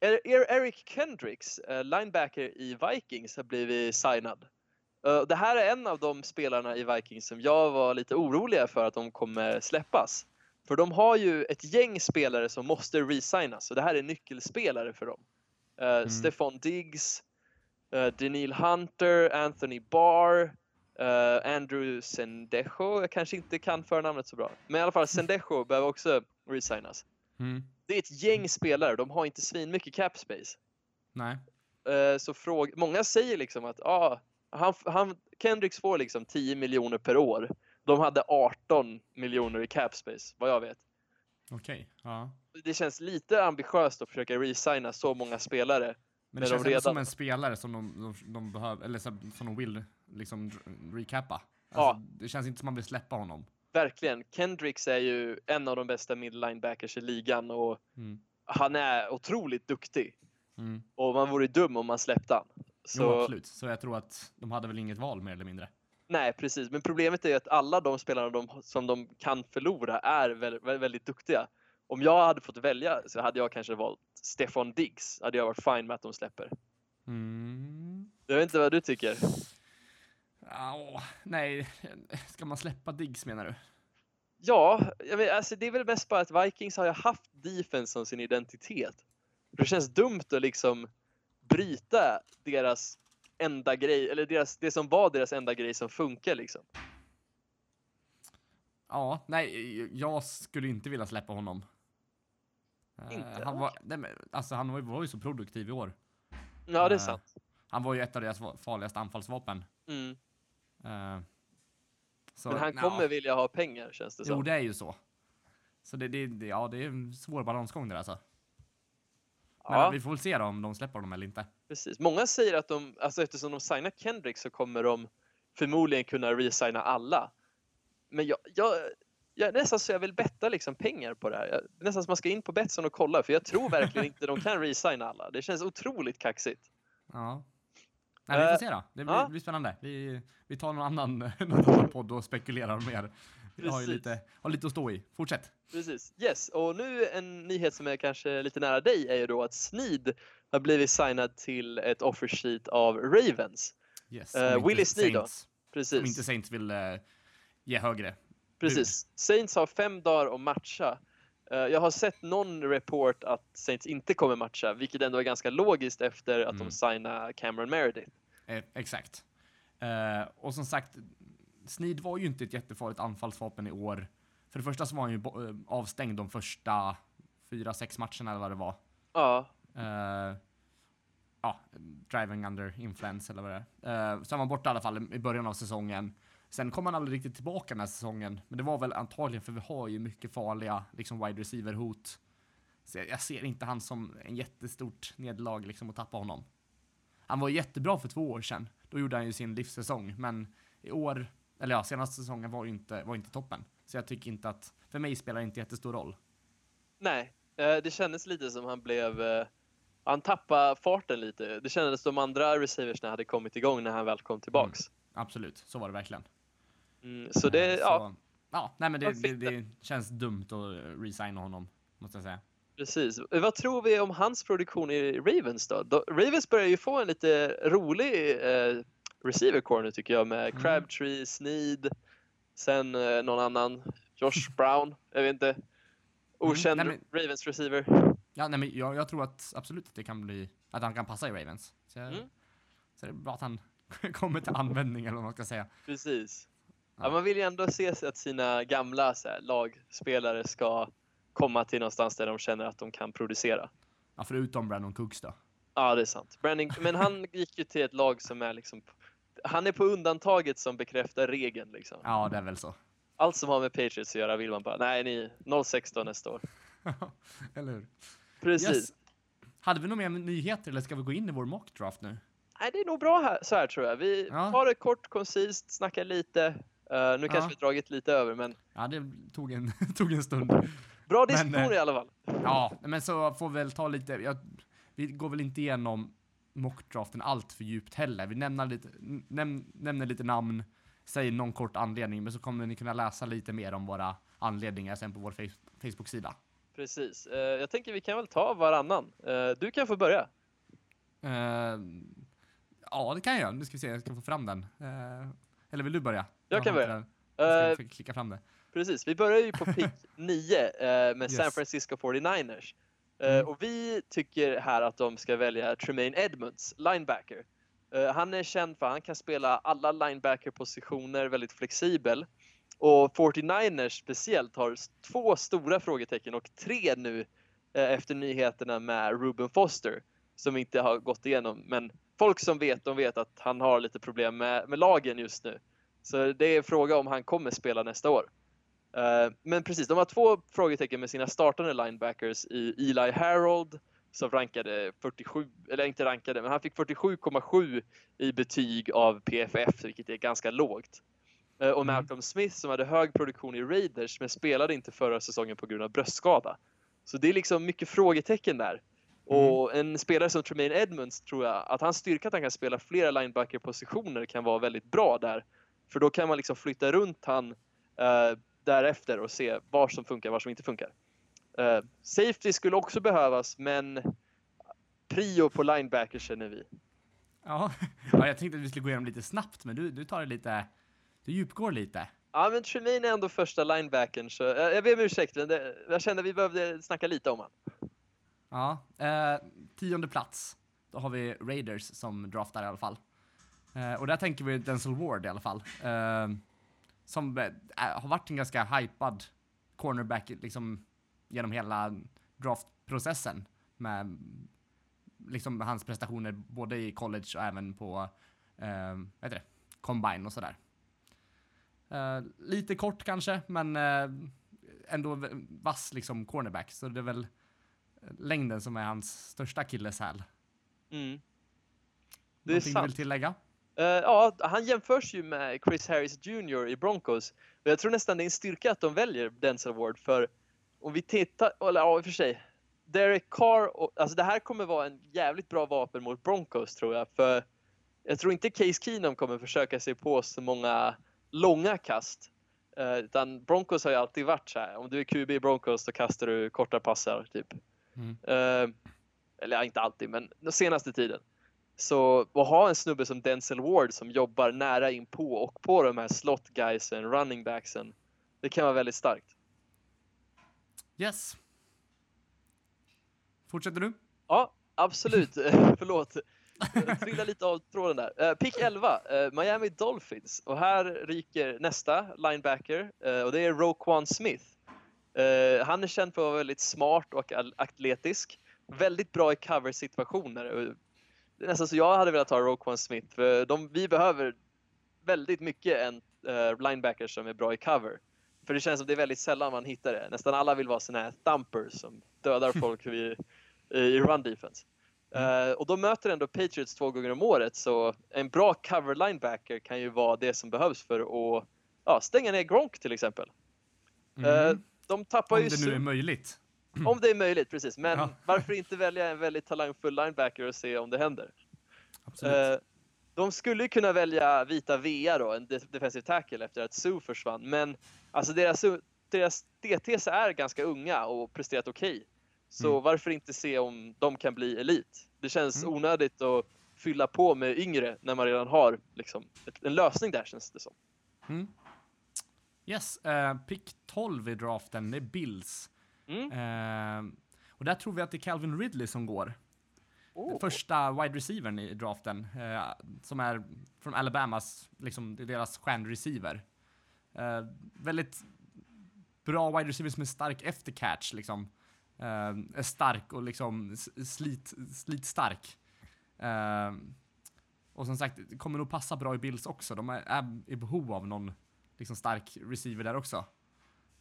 Eric Kendricks, eh, linebacker i Vikings, har blivit signad. Eh, det här är en av de spelarna i Vikings som jag var lite oroliga för att de kommer släppas. För de har ju ett gäng spelare som måste resignas och det här är nyckelspelare för dem. Uh, Stefan Diggs, uh, Daniil Hunter, Anthony Barr, eh, Andrew Sendejo. Jag kanske inte kan förnamnet så bra. Men i alla fall Sendejo behöver också resignas. Mm. Det är ett gäng spelare, de har inte svin mycket cap space. Nej. Eh, Så fråg, många säger liksom att ah, han, han, Kendricks får liksom 10 miljoner per år. De hade 18 miljoner i cap space, vad jag vet. Okej. Ja. Det känns lite ambitiöst att försöka resigna så många spelare. Men det de känns ändå redan- som en spelare som de, de, de behöver, eller som, de vill liksom recappa. Alltså, Ja. Det känns inte som man vill släppa honom. Verkligen, Kendricks är ju en av de bästa middle linebackers i ligan och Mm. han är otroligt duktig. Mm. Och man vore dum om man släppte han. Jo, Så, absolut. Så jag tror att de hade väl inget val mer eller mindre. nej, precis. Men problemet är ju att alla de spelarna de, som de kan förlora är väldigt, väldigt duktiga. Om jag hade fått välja så hade jag kanske valt Stefan Diggs. Hade jag varit fine med att de släpper. Mm. Jag vet inte vad du tycker. Åh, nej, ska man släppa Diggs menar du? Ja, vet, alltså det är väl mest bara att Vikings har ju haft defense som sin identitet. Det känns dumt att liksom bryta deras enda grej, eller deras, det som var deras enda grej som funkar liksom. Ja, nej, jag skulle inte vilja släppa honom. Eh, Inte? Han var, nej, men, alltså han var ju, var ju så produktiv i år. Ja, det är Eh, sant. Han var ju ett av deras farligaste anfallsvapen. Mm. Eh, så, Men han ja. kommer vilja ha pengar känns det Jo, som. det är ju så. Så det, det, det, ja, det är en svår balansgång där alltså. Men Ja, vi får väl se då om de släpper honom eller inte. precis. Många säger att de, alltså eftersom de signar Kendrick så kommer de förmodligen kunna resigna alla. Men jag, jag, jag är nästan så jag vill betta liksom pengar på det här. Jag, nästan som man ska in på Betsson och kolla för jag tror verkligen inte de kan resigna alla. Det känns otroligt kaxigt. Ja. Nej, vi får Eh, se då. Det blir, ja. blir spännande. Vi, vi tar någon annan, någon annan podd och spekulerar mer. Vi har ju Precis. lite, har lite att stå i. Fortsätt. Precis. Yes, och nu en nyhet som är kanske lite nära dig är ju då att Sneed har blivit signad till ett offer sheet av Ravens. Yes. Inte Willie Snead då? Saints, Om Precis. inte Saints vill eh, ge högre. Precis. Saints har fem dagar att matcha. Eh, Jag har sett någon report att Saints inte kommer matcha, vilket ändå är ganska logiskt efter att Mm. de signar Cameron Meredith. Eh, exakt. Eh, och som sagt, Sneed var ju inte ett jättefarligt anfallsvapen i år. För det första så var han ju eh, avstängd de första fyra, sex matcherna eller vad det var. Ja, Eh, ja, driving under influence eller vad det är. Uh, så han var borta i alla fall i början av säsongen. Sen kom han aldrig riktigt tillbaka den här säsongen. Men det var väl antagligen för vi har ju mycket farliga liksom wide receiver-hot. Så jag, jag ser inte han som en jättestort nederlag liksom att tappa honom. Han var jättebra för två år sedan. Då gjorde han ju sin livssäsong. Men i år, eller ja, senaste säsongen var ju inte, var inte toppen. Så jag tycker inte att, för mig spelar det inte jättestor roll. Nej, eh, det kändes lite som han blev... eh, Han tappade farten lite. Det kändes som andra receiversna hade kommit igång när han väl kom tillbaks. Absolut, så var det verkligen. Mm, så det, Eh, ja, ja, nej men det, det, det känns dumt att resigna honom, måste jag säga. precis. Vad tror vi om hans produktion i Ravens då Ravens börjar ju få en lite rolig eh, receiver core nu tycker jag med Mm. Crabtree, Sneed, sen eh, någon annan, Josh Brown, jag vet inte. Okänd Mm, nej, Ravens receiver. Ja, nej, men jag, jag tror att absolut att det kan bli, att han kan passa i Ravens. Så, jag, Mm. så det är bra att han kommer till användning eller vad man ska säga. Precis. Ja. Ja. man vill ju ändå se att sina gamla här, lagspelare ska komma till någonstans där de känner att de kan producera. Ja, förutom Brandon Cooks då. Ja, det är sant. Brandon, men han gick ju till ett lag som är liksom... Han är på undantaget som bekräftar regeln. Liksom. Ja, det är väl så. Allt som har med Patriots att göra vill man bara, nej, ni 016 nästa år. eller hur? Precis. Yes. Hade vi några mer nyheter eller ska vi gå in i vår mockdraft nu? Nej, det är nog bra här, så här tror jag. Vi Ja. tar det kort, koncist, snackar lite. Eh, nu kanske Ja. vi dragit lite över, men Ja, det tog en, tog en stund. bra diskussion eh, i alla fall. Ja, men så får vi väl ta lite, jag, vi går väl inte igenom mockdraften allt för djupt heller. Vi nämner lite, näm, nämner lite namn, säger någon kort anledning, men så kommer ni kunna läsa lite mer om våra anledningar sen på vår face, Facebook-sida. Precis. Eh, jag tänker vi kan väl ta varannan. Eh, du kan få börja. Eh, ja, det kan jag. Nu ska vi se, jag ska få fram den. Eller vill du börja? Jag kan har inte börja. Jag ska klicka fram det. Precis, vi börjar ju på pick 9 eh, med San Yes. Francisco 49ers. Eh, Mm. Och vi tycker här att de ska välja Tremaine Edmonds, linebacker. Eh, han är känd för att han kan spela alla linebacker-positioner väldigt flexibel. Och 49ers speciellt har två stora frågetecken och tre nu eh, efter nyheterna med Ruben Foster som inte har gått igenom. Men folk som vet, de vet att han har lite problem med, med lagen just nu. Så det är fråga om han kommer spela nästa år. Eh, men precis, de har två frågetecken med sina startande linebackers i Eli Harold som rankade 47, eller inte rankade, men han fick 47,7 i betyg av PFF, vilket är ganska lågt. Eh, och Mm. Malcolm Smith som hade hög produktion i Raiders men spelade inte förra säsongen på grund av bröstskada. Så det är liksom mycket frågetecken där. Och en spelare som Tremaine Edmonds tror jag att hans styrka att han kan spela flera linebacker-positioner kan vara väldigt bra där. För då kan man liksom flytta runt han eh, därefter och se vad som funkar, vad som inte funkar. Eh, safety skulle också behövas, men prio på linebacker känner vi. Ja. ja, jag tänkte att vi skulle gå igenom lite snabbt, men du, du tar det lite, du djupgår lite. Ja, men Tremaine är ändå första linebacken, så jag, jag ber om ursäkt, men det, jag kände att vi behövde snacka lite om han. Ja, eh, tionde plats. Då har vi Raiders som draftar i alla fall. Eh, och där tänker vi Denzel Ward i alla fall. Eh, som eh, har varit en ganska hypad cornerback liksom genom hela draftprocessen. Med liksom hans prestationer både i college och även på eh, vad heter det? Combine och sådär. Eh, lite kort kanske, men eh, ändå vass liksom cornerback. Så det är väl längden som är hans största akilleshäl. Mm. Det är Någonting du vill tillägga? Eh, ja, han jämförs ju med Chris Harris Jr i Broncos. Och jag tror nästan det är en styrka att de väljer Denzel Ward för om vi tittar, eller ja i och för sig, Derek Carr, och, alltså det här kommer vara en jävligt bra vapen mot Broncos tror jag. För jag tror inte Case Keenum kommer försöka sig på så många långa kast. Eh, utan Broncos har ju alltid varit så här, om du är QB i Broncos så kastar du korta passar typ. Mm. Eh, eller inte alltid, men den senaste tiden. Så att ha en snubbe som Denzel Ward som jobbar nära in på och på de här slot guysen, running backsen. Det kan vara väldigt starkt. Yes. Fortsätter du? Ja, absolut. Förlåt. Trillade lite av tråden där. Uh, pick 11, eh, Miami Dolphins. Och här ryker nästa linebacker eh, och det är Roquan Smith. Han är känd för att vara väldigt smart och atletisk. Väldigt bra i cover-situationer. Nästan så jag hade velat ha Roquan Smith. För de, vi behöver väldigt mycket en uh, linebacker som är bra i cover. För det känns som det är väldigt sällan man hittar det. Nästan alla vill vara såna här thumpers som dödar folk vid, i run defense. Eh, och de möter ändå Patriots två gånger om året så en bra cover linebacker kan ju vara det som behövs för att ja, stänga ner Gronk till exempel. Eh, de tappar Mm. Om ju det nu är möjligt. Om det är möjligt, precis. Men Ja. varför inte välja en väldigt talangfull linebacker och se om det händer? Eh, de skulle ju kunna välja Vita Vea då, en de- defensive tackle efter att Sue försvann. Men alltså deras, deras DTs är ganska unga och presterat okej. Så Mm. varför inte se om de kan bli elit? Det känns Mm. onödigt att fylla på med yngre när man redan har liksom, ett, en lösning där känns det som. Mm. Yes, uh, pick 12 i draften, det är Bills. Mm. Eh, och där tror vi att det är Calvin Ridley som går. Oh. Första wide receivern i draften, eh, som är från Alabamas, liksom deras stjärnreceiver. Eh, väldigt bra wide receiver som är stark efter catch, liksom. Eh, är stark och liksom slit, slitstark. Eh, och som sagt, det kommer nog passa bra i Bills också. De är, är i behov av någon liksom stark receiver där också.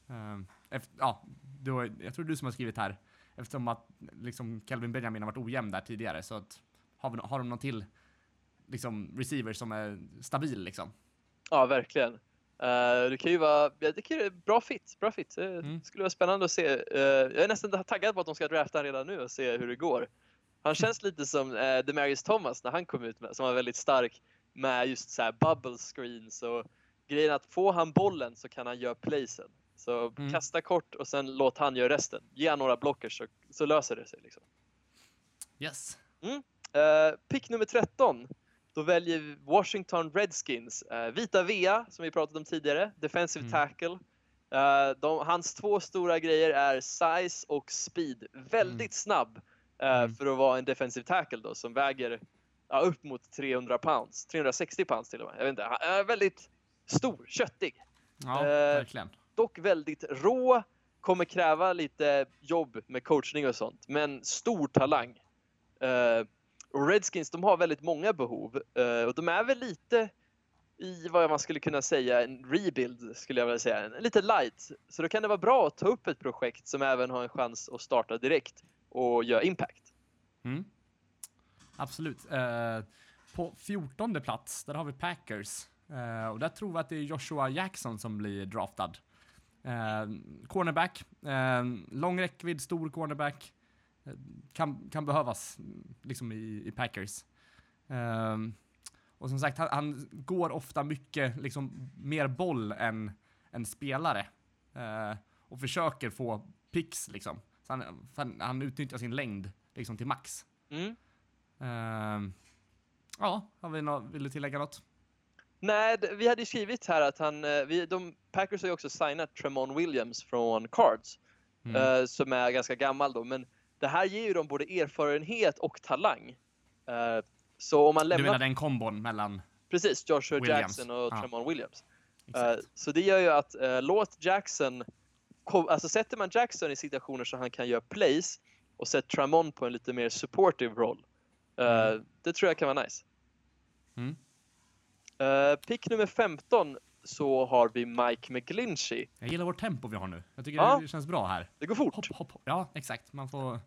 Eh, efter, ja, det var, jag tror du som har skrivit här, eftersom att liksom Kelvin Benjamin har varit ojämn där tidigare, så att har, vi, har de någon till liksom receiver som är stabil liksom? Ja, verkligen. Eh, det kan ju vara jag tycker det är bra fit. Bra fit. Det Mm. skulle vara spännande att se. Eh, jag är nästan taggad på att de ska drafta redan nu och se hur det går. Han känns lite som uh, Demarius Thomas när han kom ut med, som var väldigt stark med just så här bubble screens och grejen att få han bollen så kan han göra placen. Så Mm. kasta kort och sen låt han göra resten. Ge han några blockers så, så löser det sig. Liksom. Yes. Eh, pick nummer 13. Då väljer vi Washington Redskins. Eh, Vita Vea, som vi pratat om tidigare. Defensive Mm. tackle. Eh, de, hans två stora grejer är size och speed. Väldigt Mm. snabb Mm. för att vara en defensive tackle då, som väger upp mot 300 pounds. 360 pounds till och med. Jag vet inte. Han är väldigt stor, köttig. Ja, verkligen. Dock väldigt rå. Kommer kräva lite jobb med coachning och sånt. Men stor talang. Uh, och Redskins de har väldigt många behov. uh, och de är väl lite i vad man skulle kunna säga en rebuild skulle jag vilja säga. En, lite light. Så då kan det vara bra att ta upp ett projekt som även har en chans att starta direkt och göra impact. Mm. Absolut. Uh, på 14 plats, där har vi Packers. Uh, och där tror vi att det är Joshua Jackson som blir draftad. Eh, cornerback, eh, lång räckvidd, stor cornerback. Eh, kan, kan behövas liksom i, i Packers. Eh, och som sagt, han, han går ofta mycket liksom, mer boll än, än spelare. Eh, och försöker få picks liksom. Så han, han, han utnyttjar sin längd liksom till max. Mm. Ehm, ja, har vi nå- vill du tillägga något? Nej, vi hade skrivit här att han, eh, vi, de, Packers har ju också signat Tremon Williams från Cards. Mm. eh, som är ganska gammal då. Men det här ger ju dem både erfarenhet och talang. Eh, så om man du lämnar, menar den kombon mellan... precis, Joshua Williams. Jackson och Ja. Tremon Williams. Exakt. så det gör ju att låt Jackson, alltså sätter man Jackson i situationer så han kan göra plays och sätter Tremon på en lite mer supportive roll. Eh, Det tror jag kan vara nice. Mm. Eh, pick nummer 15 så har vi Mike McGlinchey. Jag gillar vårt tempo vi har nu. Jag tycker Ja. det känns bra här. Det går fort. Hopp, hopp, hopp. Ja, exakt. Man får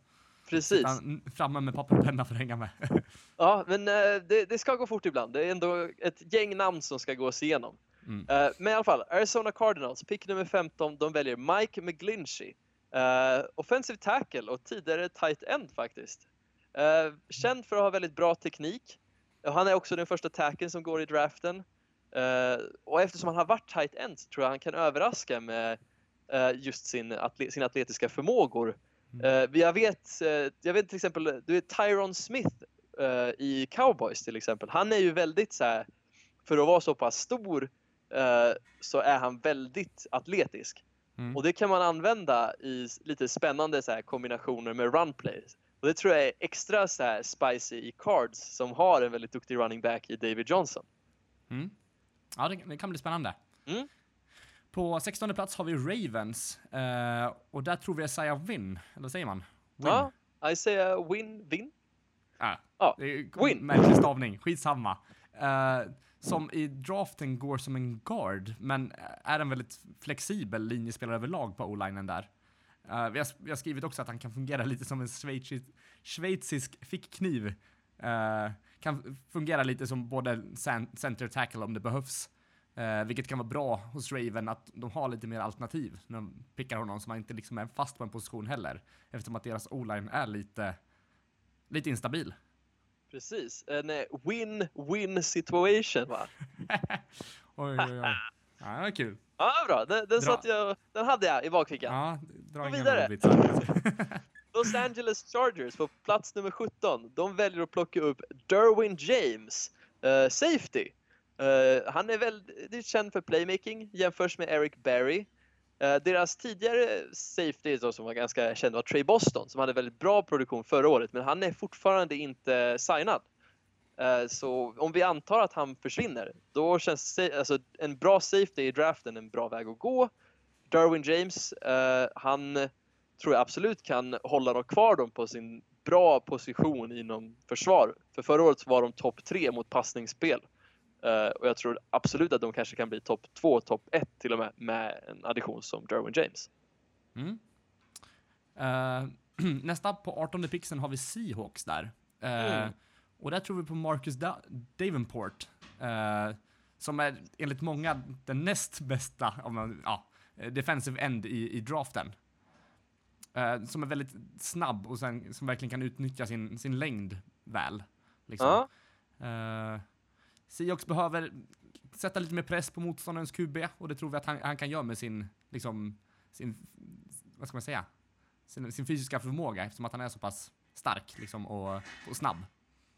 Precis. framme med papper och penna för att hänga med. Ja, men eh, det, det ska gå fort ibland. Det är ändå ett gäng namn som ska gås igenom. Mm. Eh, men i alla fall, Arizona Cardinals, pick nummer 15, de väljer Mike McGlinchey. Uh, offensive tackle och tidigare tight end faktiskt. Eh, känd för att ha väldigt bra teknik. Han är också den första tacken som går i draften. Eh, och eftersom han har varit tight end tror jag han kan överraska med eh, just sin, atle- sina atletiska förmågor. Eh, jag, vet, jag vet till exempel, du vet Tyron Smith i Cowboys till exempel. Han är ju väldigt så här, för att vara så pass stor så är han väldigt atletisk. Mm. Och det kan man använda i lite spännande så här, kombinationer med run plays. Och det tror jag är extra så här, spicy i Cards som har en väldigt duktig running back i David Johnson. Mm. Ja, det, det kan bli spännande. Mm. På 16 plats har vi Ravens. eh, och där tror vi Isaiah Win. Eller säger man? Win. Ja, Isaiah Win, Win? Ja. Är Win. märklig stavning, skitsamma. Eh, som i draften går som en guard, men är en väldigt flexibel linjespelare överlag på o-linen där. Eh, vi, har, vi har skrivit också att han kan fungera lite som en schweizisk, schweizisk fickkniv. Eh, kan fungera lite som både cen- center tackle om det behövs. Eh, vilket kan vara bra hos Raven att de har lite mer alternativ när de pickar honom så man inte liksom är fast på en position heller. Eftersom att deras o-line är lite, lite instabil. Precis. En win-win situation va? oj, oj, oj. Ja, det var kul. Ja, bra. Den, den, satt jag, den hade jag i bakfickan. Ja, dra Gå vidare. Los Angeles Chargers på plats nummer 17. De väljer att plocka upp Derwin James, eh, safety. Eh, han är väldigt känd för playmaking, jämförs med Eric Berry. Eh, deras tidigare safety då, som var ganska känd var Trey Boston som hade väldigt bra produktion förra året, men han är fortfarande inte signad. Så om vi antar att han försvinner, då känns alltså, en bra safety i draften en bra väg att gå. Derwin James, eh, han tror jag absolut kan hålla dem kvar dem på sin bra position inom försvar. För förra året var de topp tre mot passningsspel. Eh, och jag tror absolut att de kanske kan bli topp två, topp ett till och med med en addition som Derwin James. Mm. Eh, nästa på 18 pixeln har vi Seahawks där. Eh, Mm. Och där tror vi på Marcus da- Davenport. eh, som är enligt många den näst bästa om man, ja, defensive end i, i draften. Eh, som är väldigt snabb och sen, som verkligen kan utnyttja sin, sin längd väl. Liksom. Ja, Eh, Seahawks behöver sätta lite mer press på motståndarens QB och det tror vi att han, han kan göra med sin, liksom, sin, vad ska man säga, sin, sin fysiska förmåga eftersom att han är så pass stark liksom, och, och snabb.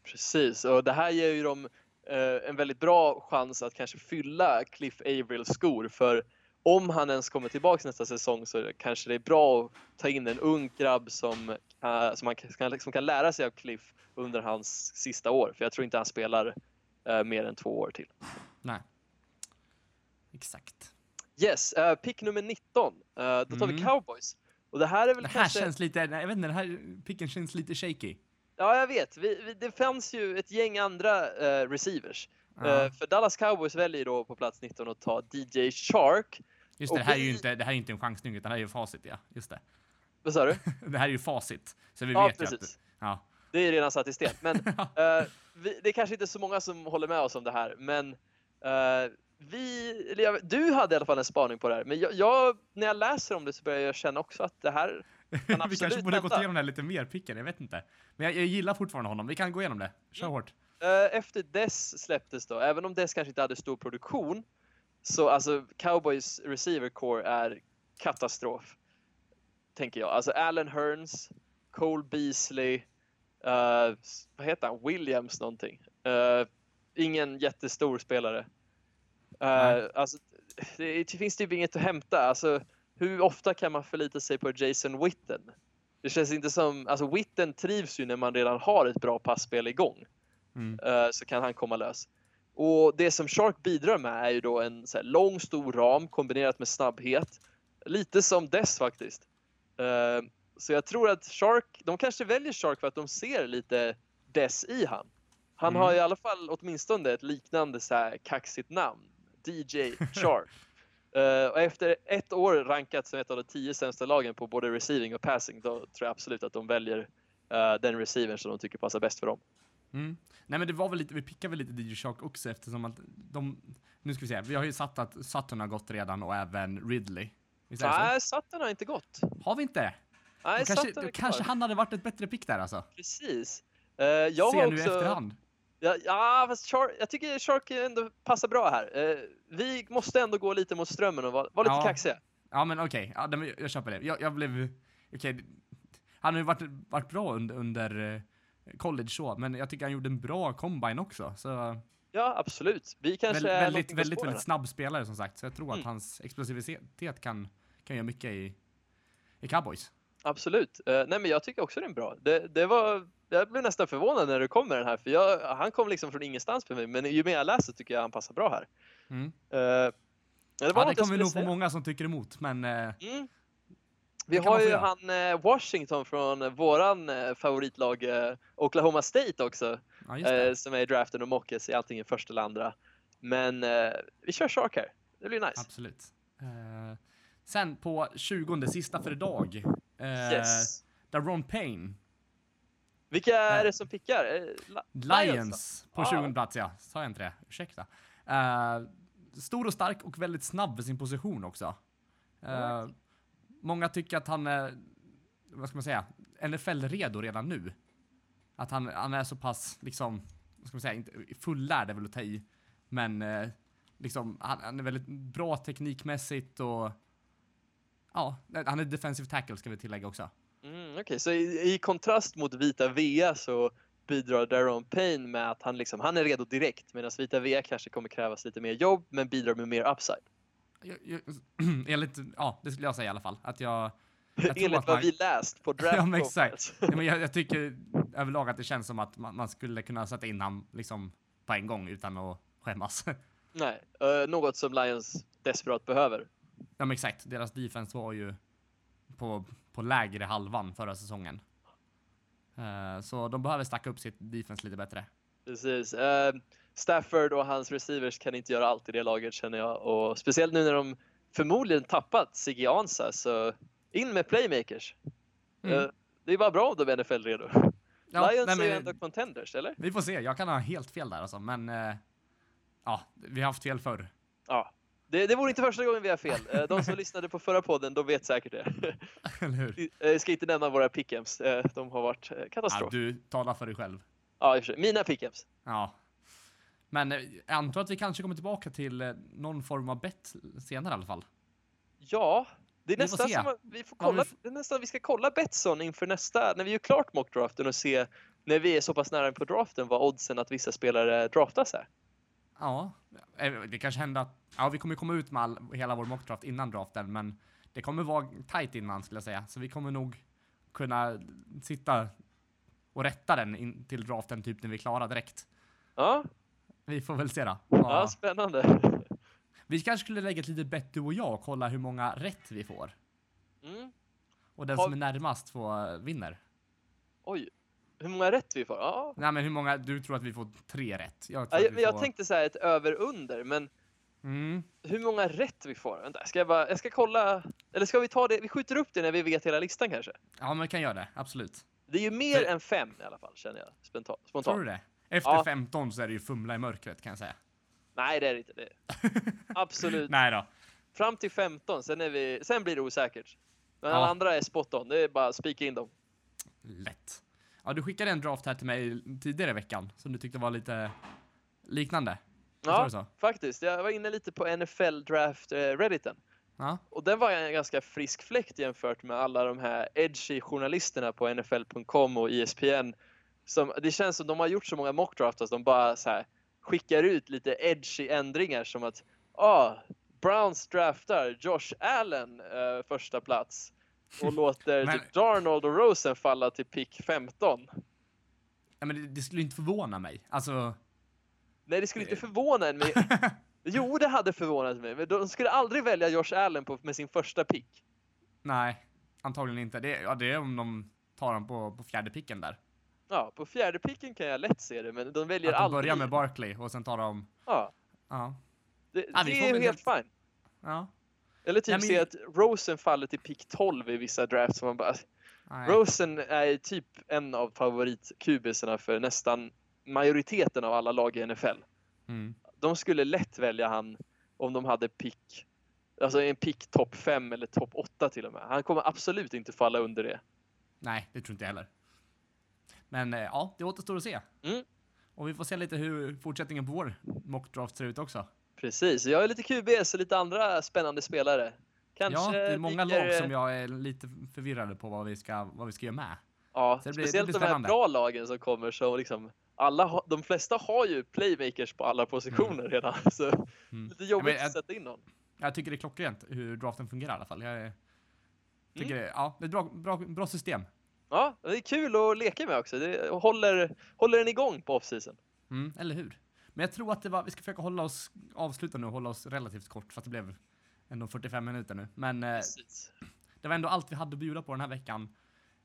precis. Och det här ger ju dem eh, en väldigt bra chans att kanske fylla Cliff Avrils skor. För om han ens kommer tillbaka nästa säsong så kanske det är bra att ta in en ung grabb som, eh, som, man kan, som kan lära sig av Cliff under hans sista år. För jag tror inte han spelar eh, mer än två år till. Nej. Exakt. Yes, uh, pick nummer 19. Eh, då tar vi Mm. Cowboys. Och det här är väl Det här kanske... känns lite, nej, jag vet inte, den här picken känns lite shaky. Ja, jag vet. Vi, vi, det fanns ju ett gäng andra receivers. Eh, för Dallas Cowboys väljer då på plats 19 att ta DJ Shark. Just det, det här är ju inte, det här är inte en chansning utan det här är ju facit ja. Just det. Vad sa du? Det här är ju facit. Så vi Ja, vet ju precis. att, ja. Det är redan satt i sten. Men eh, vi, det är kanske inte så många som håller med oss om det här. Men eh, vi, jag, du hade i alla fall en spaning på det här. Men jag, jag, när jag läser om det så börjar jag känna också att det här kan vi kanske borde gått hända. igenom det här lite mer, picken, jag vet inte. Men jag, jag gillar fortfarande honom, vi kan gå igenom det. Kör Mm. hårt. Eh, efter Dess släpptes då, även om Dess kanske inte hade stor produktion, så alltså Cowboys receiver core är katastrof. Tänker jag. Alltså Allen Hearns, Cole Beasley, eh, vad heter han? Williams någonting. Eh, ingen jättestor spelare. Uh, alltså, det, det finns typ inget att hämta. Alltså, hur ofta kan man förlita sig på Jason Witten? Det känns inte som, alltså Witten trivs ju när man redan har ett bra passspel igång. Mm. Eh, så kan han komma lös. Och det som Shark bidrar med är ju då en lång stor ram kombinerat med snabbhet. Lite som Dess faktiskt. Eh, så jag tror att Shark, de kanske väljer Shark för att de ser lite Dess i han. Han Mm. har i alla fall åtminstone ett liknande så här kaxigt namn. DJ Shark. Eh, och efter ett år rankat som ett av de tio sämsta lagen på både receiving och passing, då tror jag absolut att de väljer eh, den receivern som de tycker passar bäst för dem. Mm. Nej men det var väl lite, vi pickade väl lite DJ Shark också eftersom att de, nu ska vi se, vi har ju satt att Sutton har gått redan och även Ridley. Nej, Sutton har inte gått. Har vi inte? Nej, Då kanske, då kanske han hade varit ett bättre pick där alltså. Precis. Eh, jag Se har nu i också... efterhand. Ja, ja fast Char... jag tycker Shark ändå passar bra här. Eh, vi måste ändå gå lite mot strömmen och vara, vara lite Ja. kaxiga. Ja men okej, ja, nej, men jag köper det. Jag, jag blev, okej, han har ju varit, varit bra under, under eh, college så, men jag tycker han gjorde en bra combine också. Så Ja, absolut. Vi kanske väl, är väldigt, väldigt, väldigt snabb spelare som sagt. Så jag tror att Mm. hans explosivitet kan, kan göra mycket i, i cowboys. Absolut. Eh, nej, men jag tycker också den är bra. Det, det var... Jag blev nästan förvånad när du kom med den här, för jag, han kom liksom från ingenstans för mig, men ju mer jag läser tycker jag han passar bra här. Mm. Eh, det var Ja, det kommer skulle nog få många som tycker emot, men eh, Mm. Vi har ju han eh, Washington från eh, våran eh, favoritlag eh, Oklahoma State också. ja, som är i draften och mockas i antingen första eller andra. Men vi kör Shark här. Det blir nice. Absolut. Sen på 20 sista för idag. Yes. Där Ron Payne. Vilka är det som pickar? Li- Lions på Ah. 20 plats ja. Sa jag inte det? Ursäkta. Stor och stark och väldigt snabb för sin position också många tycker att han är, vad ska man säga, NFL-redo redan nu. Att han, han är så pass, liksom, vad ska man säga, inte fullärd är väl att ta i. Men eh, liksom, han, han är väldigt bra teknikmässigt och ja, han är defensive tackle ska vi tillägga också. Mm, Okej, så i, i kontrast mot Vita Vea så bidrar Daron Payne med att han, liksom, han är redo direkt medan Vita Vea kanske kommer krävas lite mer jobb men bidrar med mer upside. Jag, jag, enligt, ja, det skulle jag säga i alla fall. Att jag, jag Enligt att vad man- vi läst på draft Ja, men exakt. Conference. Ja, men jag, jag tycker överlag att det känns som att man, man skulle kunna sätta in han liksom på en gång utan att skämmas. Nej, eh, något som Lions desperat behöver. ja men exakt, deras defense var ju på, på lägre halvan förra säsongen. Eh, så de behöver stacka upp sitt defense lite bättre. Precis. Eh, Stafford och hans receivers kan inte göra allt i det laget känner jag och speciellt nu när de förmodligen tappat Siggy Ansa så in med playmakers. Mm. Eh, det är bara bra om de är NFL-redo. Ja, Lions nej, är men- ändå contenders, eller? Vi får se, jag kan ha helt fel där alltså, men eh, ja, vi har haft fel förr. Ja. Det, det vore inte första gången vi har fel. Eh, De som lyssnade på förra podden, de vet säkert det. Eller hur? Jag ska inte nämna våra pickems. Eh, De har varit eh, Ja, katastrof. du talar för dig själv. Ja, i och för sig. Mina pickems. Ja. Men eh, jag antar att vi kanske kommer tillbaka till eh, någon form av bett senare i alla fall. Ja, det är nästan som vi får kolla. Det är nästan vi ska kolla Betsson inför nästa, när vi gör klart mockdraften och se när vi är så pass nära på draften vad oddsen att vissa spelare draftas är. Ja, eh, det kanske händer att, ja vi kommer komma ut med all, hela vår mockdraft innan draften, men det kommer vara tight innan skulle jag säga. Så vi kommer nog kunna sitta och rätta den in till draften typ när vi är klara direkt. Ja, Vi får väl se då. ja. Ja. spännande. Vi kanske skulle lägga ett litet bett du och jag och kolla hur många rätt vi får. Mm. Och den Har- som är närmast får, eh, vinner. Oj, hur många rätt vi får? Ja. Nej men hur många, du tror att vi får tre rätt? Jag Ja, tror att Jag, vi jag får... tänkte säga ett över-under, men Mm. hur många rätt vi får? Vänta, ska jag bara, jag ska kolla, eller ska vi ta det, vi skjuter upp det när vi vet hela listan kanske? Ja men vi kan göra det, absolut. Det är ju mer För- än fem i alla fall, känner jag spontant. Tror du det? Efter Ja. 15 så är det ju fumla i mörkret kan jag säga. Nej, det är det inte. Det. Absolut. Nej då. Fram till 15, sen, är vi, sen blir det osäkert. Men Ja. alla andra är spot on, det är bara att spika in dem. Lätt. Ja, du skickade en draft här till mig tidigare i veckan som du tyckte var lite liknande. Ja, så? faktiskt. Jag var inne lite på NFL Draft eh, Redditen. Ja. Och den var en ganska frisk fläkt jämfört med alla de här edgy journalisterna på NFL.com och ESPN. Som, det känns som de har gjort så många mockdrafts att de bara så här skickar ut lite edgy ändringar som att ah, Browns draftar Josh Allen eh, första plats och låter Men- Darnold och Rosen falla till pick 15. ja men det, det skulle inte förvåna mig. Alltså, Nej, det skulle inte förvåna mig. Jo, det hade förvånat mig, men de skulle aldrig välja Josh Allen på, med sin första pick. nej. Antagligen inte. Det, ja, det är om de tar dem på, på fjärde picken där. Ja, på fjärde picken kan jag lätt se det, men de väljer Att de aldrig. börjar med Barkley och sen tar de... Ja, Ja. det, Ja, det är helt helt- fine. Ja. Eller typ Ja, men- se att Rosen faller till pick 12 i vissa drafts. Man bara, Nej. Rosen är typ en av favoritkubisarna för nästan majoriteten av alla lag i NFL. Mm. De skulle lätt välja han om de hade pick, alltså en pick topp 5 eller topp 8 till och med. Han kommer absolut inte falla under det. Nej, det tror inte jag heller. Men eh, ja, det återstår att se. Mm. Och vi får se lite hur fortsättningen på vår mockdraft ser ut också. Precis, jag är lite QBs och lite andra spännande spelare. Kanske ja, det är många dyker- lag som jag är lite förvirrade på vad vi ska, vad vi ska göra med. Ja, det blir- det speciellt blir de här bra lagen som kommer så liksom alla de flesta har ju playmakers på alla positioner redan. Så Mm. lite jobbigt men jag- att sätta in någon. Jag tycker det är klockrent hur draften fungerar i alla fall. Jag är- tycker Mm. det, ja, det är ett bra, bra, bra system. Ja, det är kul att leka med också. Det håller, håller den igång på offseason. Mm, eller hur? Men jag tror att det var, vi ska försöka hålla oss, avsluta nu och hålla oss relativt kort för att det blev ändå 45 minuter nu. Men eh, det var ändå allt vi hade att bjuda på den här veckan.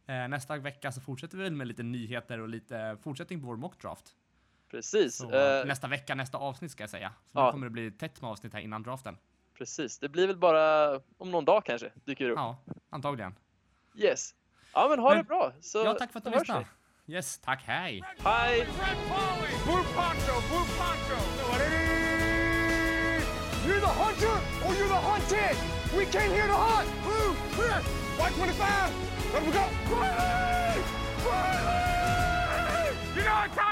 Eh, nästa vecka så fortsätter vi väl med lite nyheter och lite fortsättning på vår mockdraft. Precis. Så, eh, nästa vecka, nästa avsnitt ska jag säga. Så ja. nu kommer det bli tätt med avsnitt här innan draften. precis. Det blir väl bara om någon dag kanske dyker upp. Ja, antagligen. Yes. Ja, men ha Men- det bra. Så Ja, tack för att du lyssnade. Yes, tack, hej! Hej! You're the hunter or you're the hunted! We came here to hunt! Blue, clear! White 25! Let we go! Riley! Riley! You know what time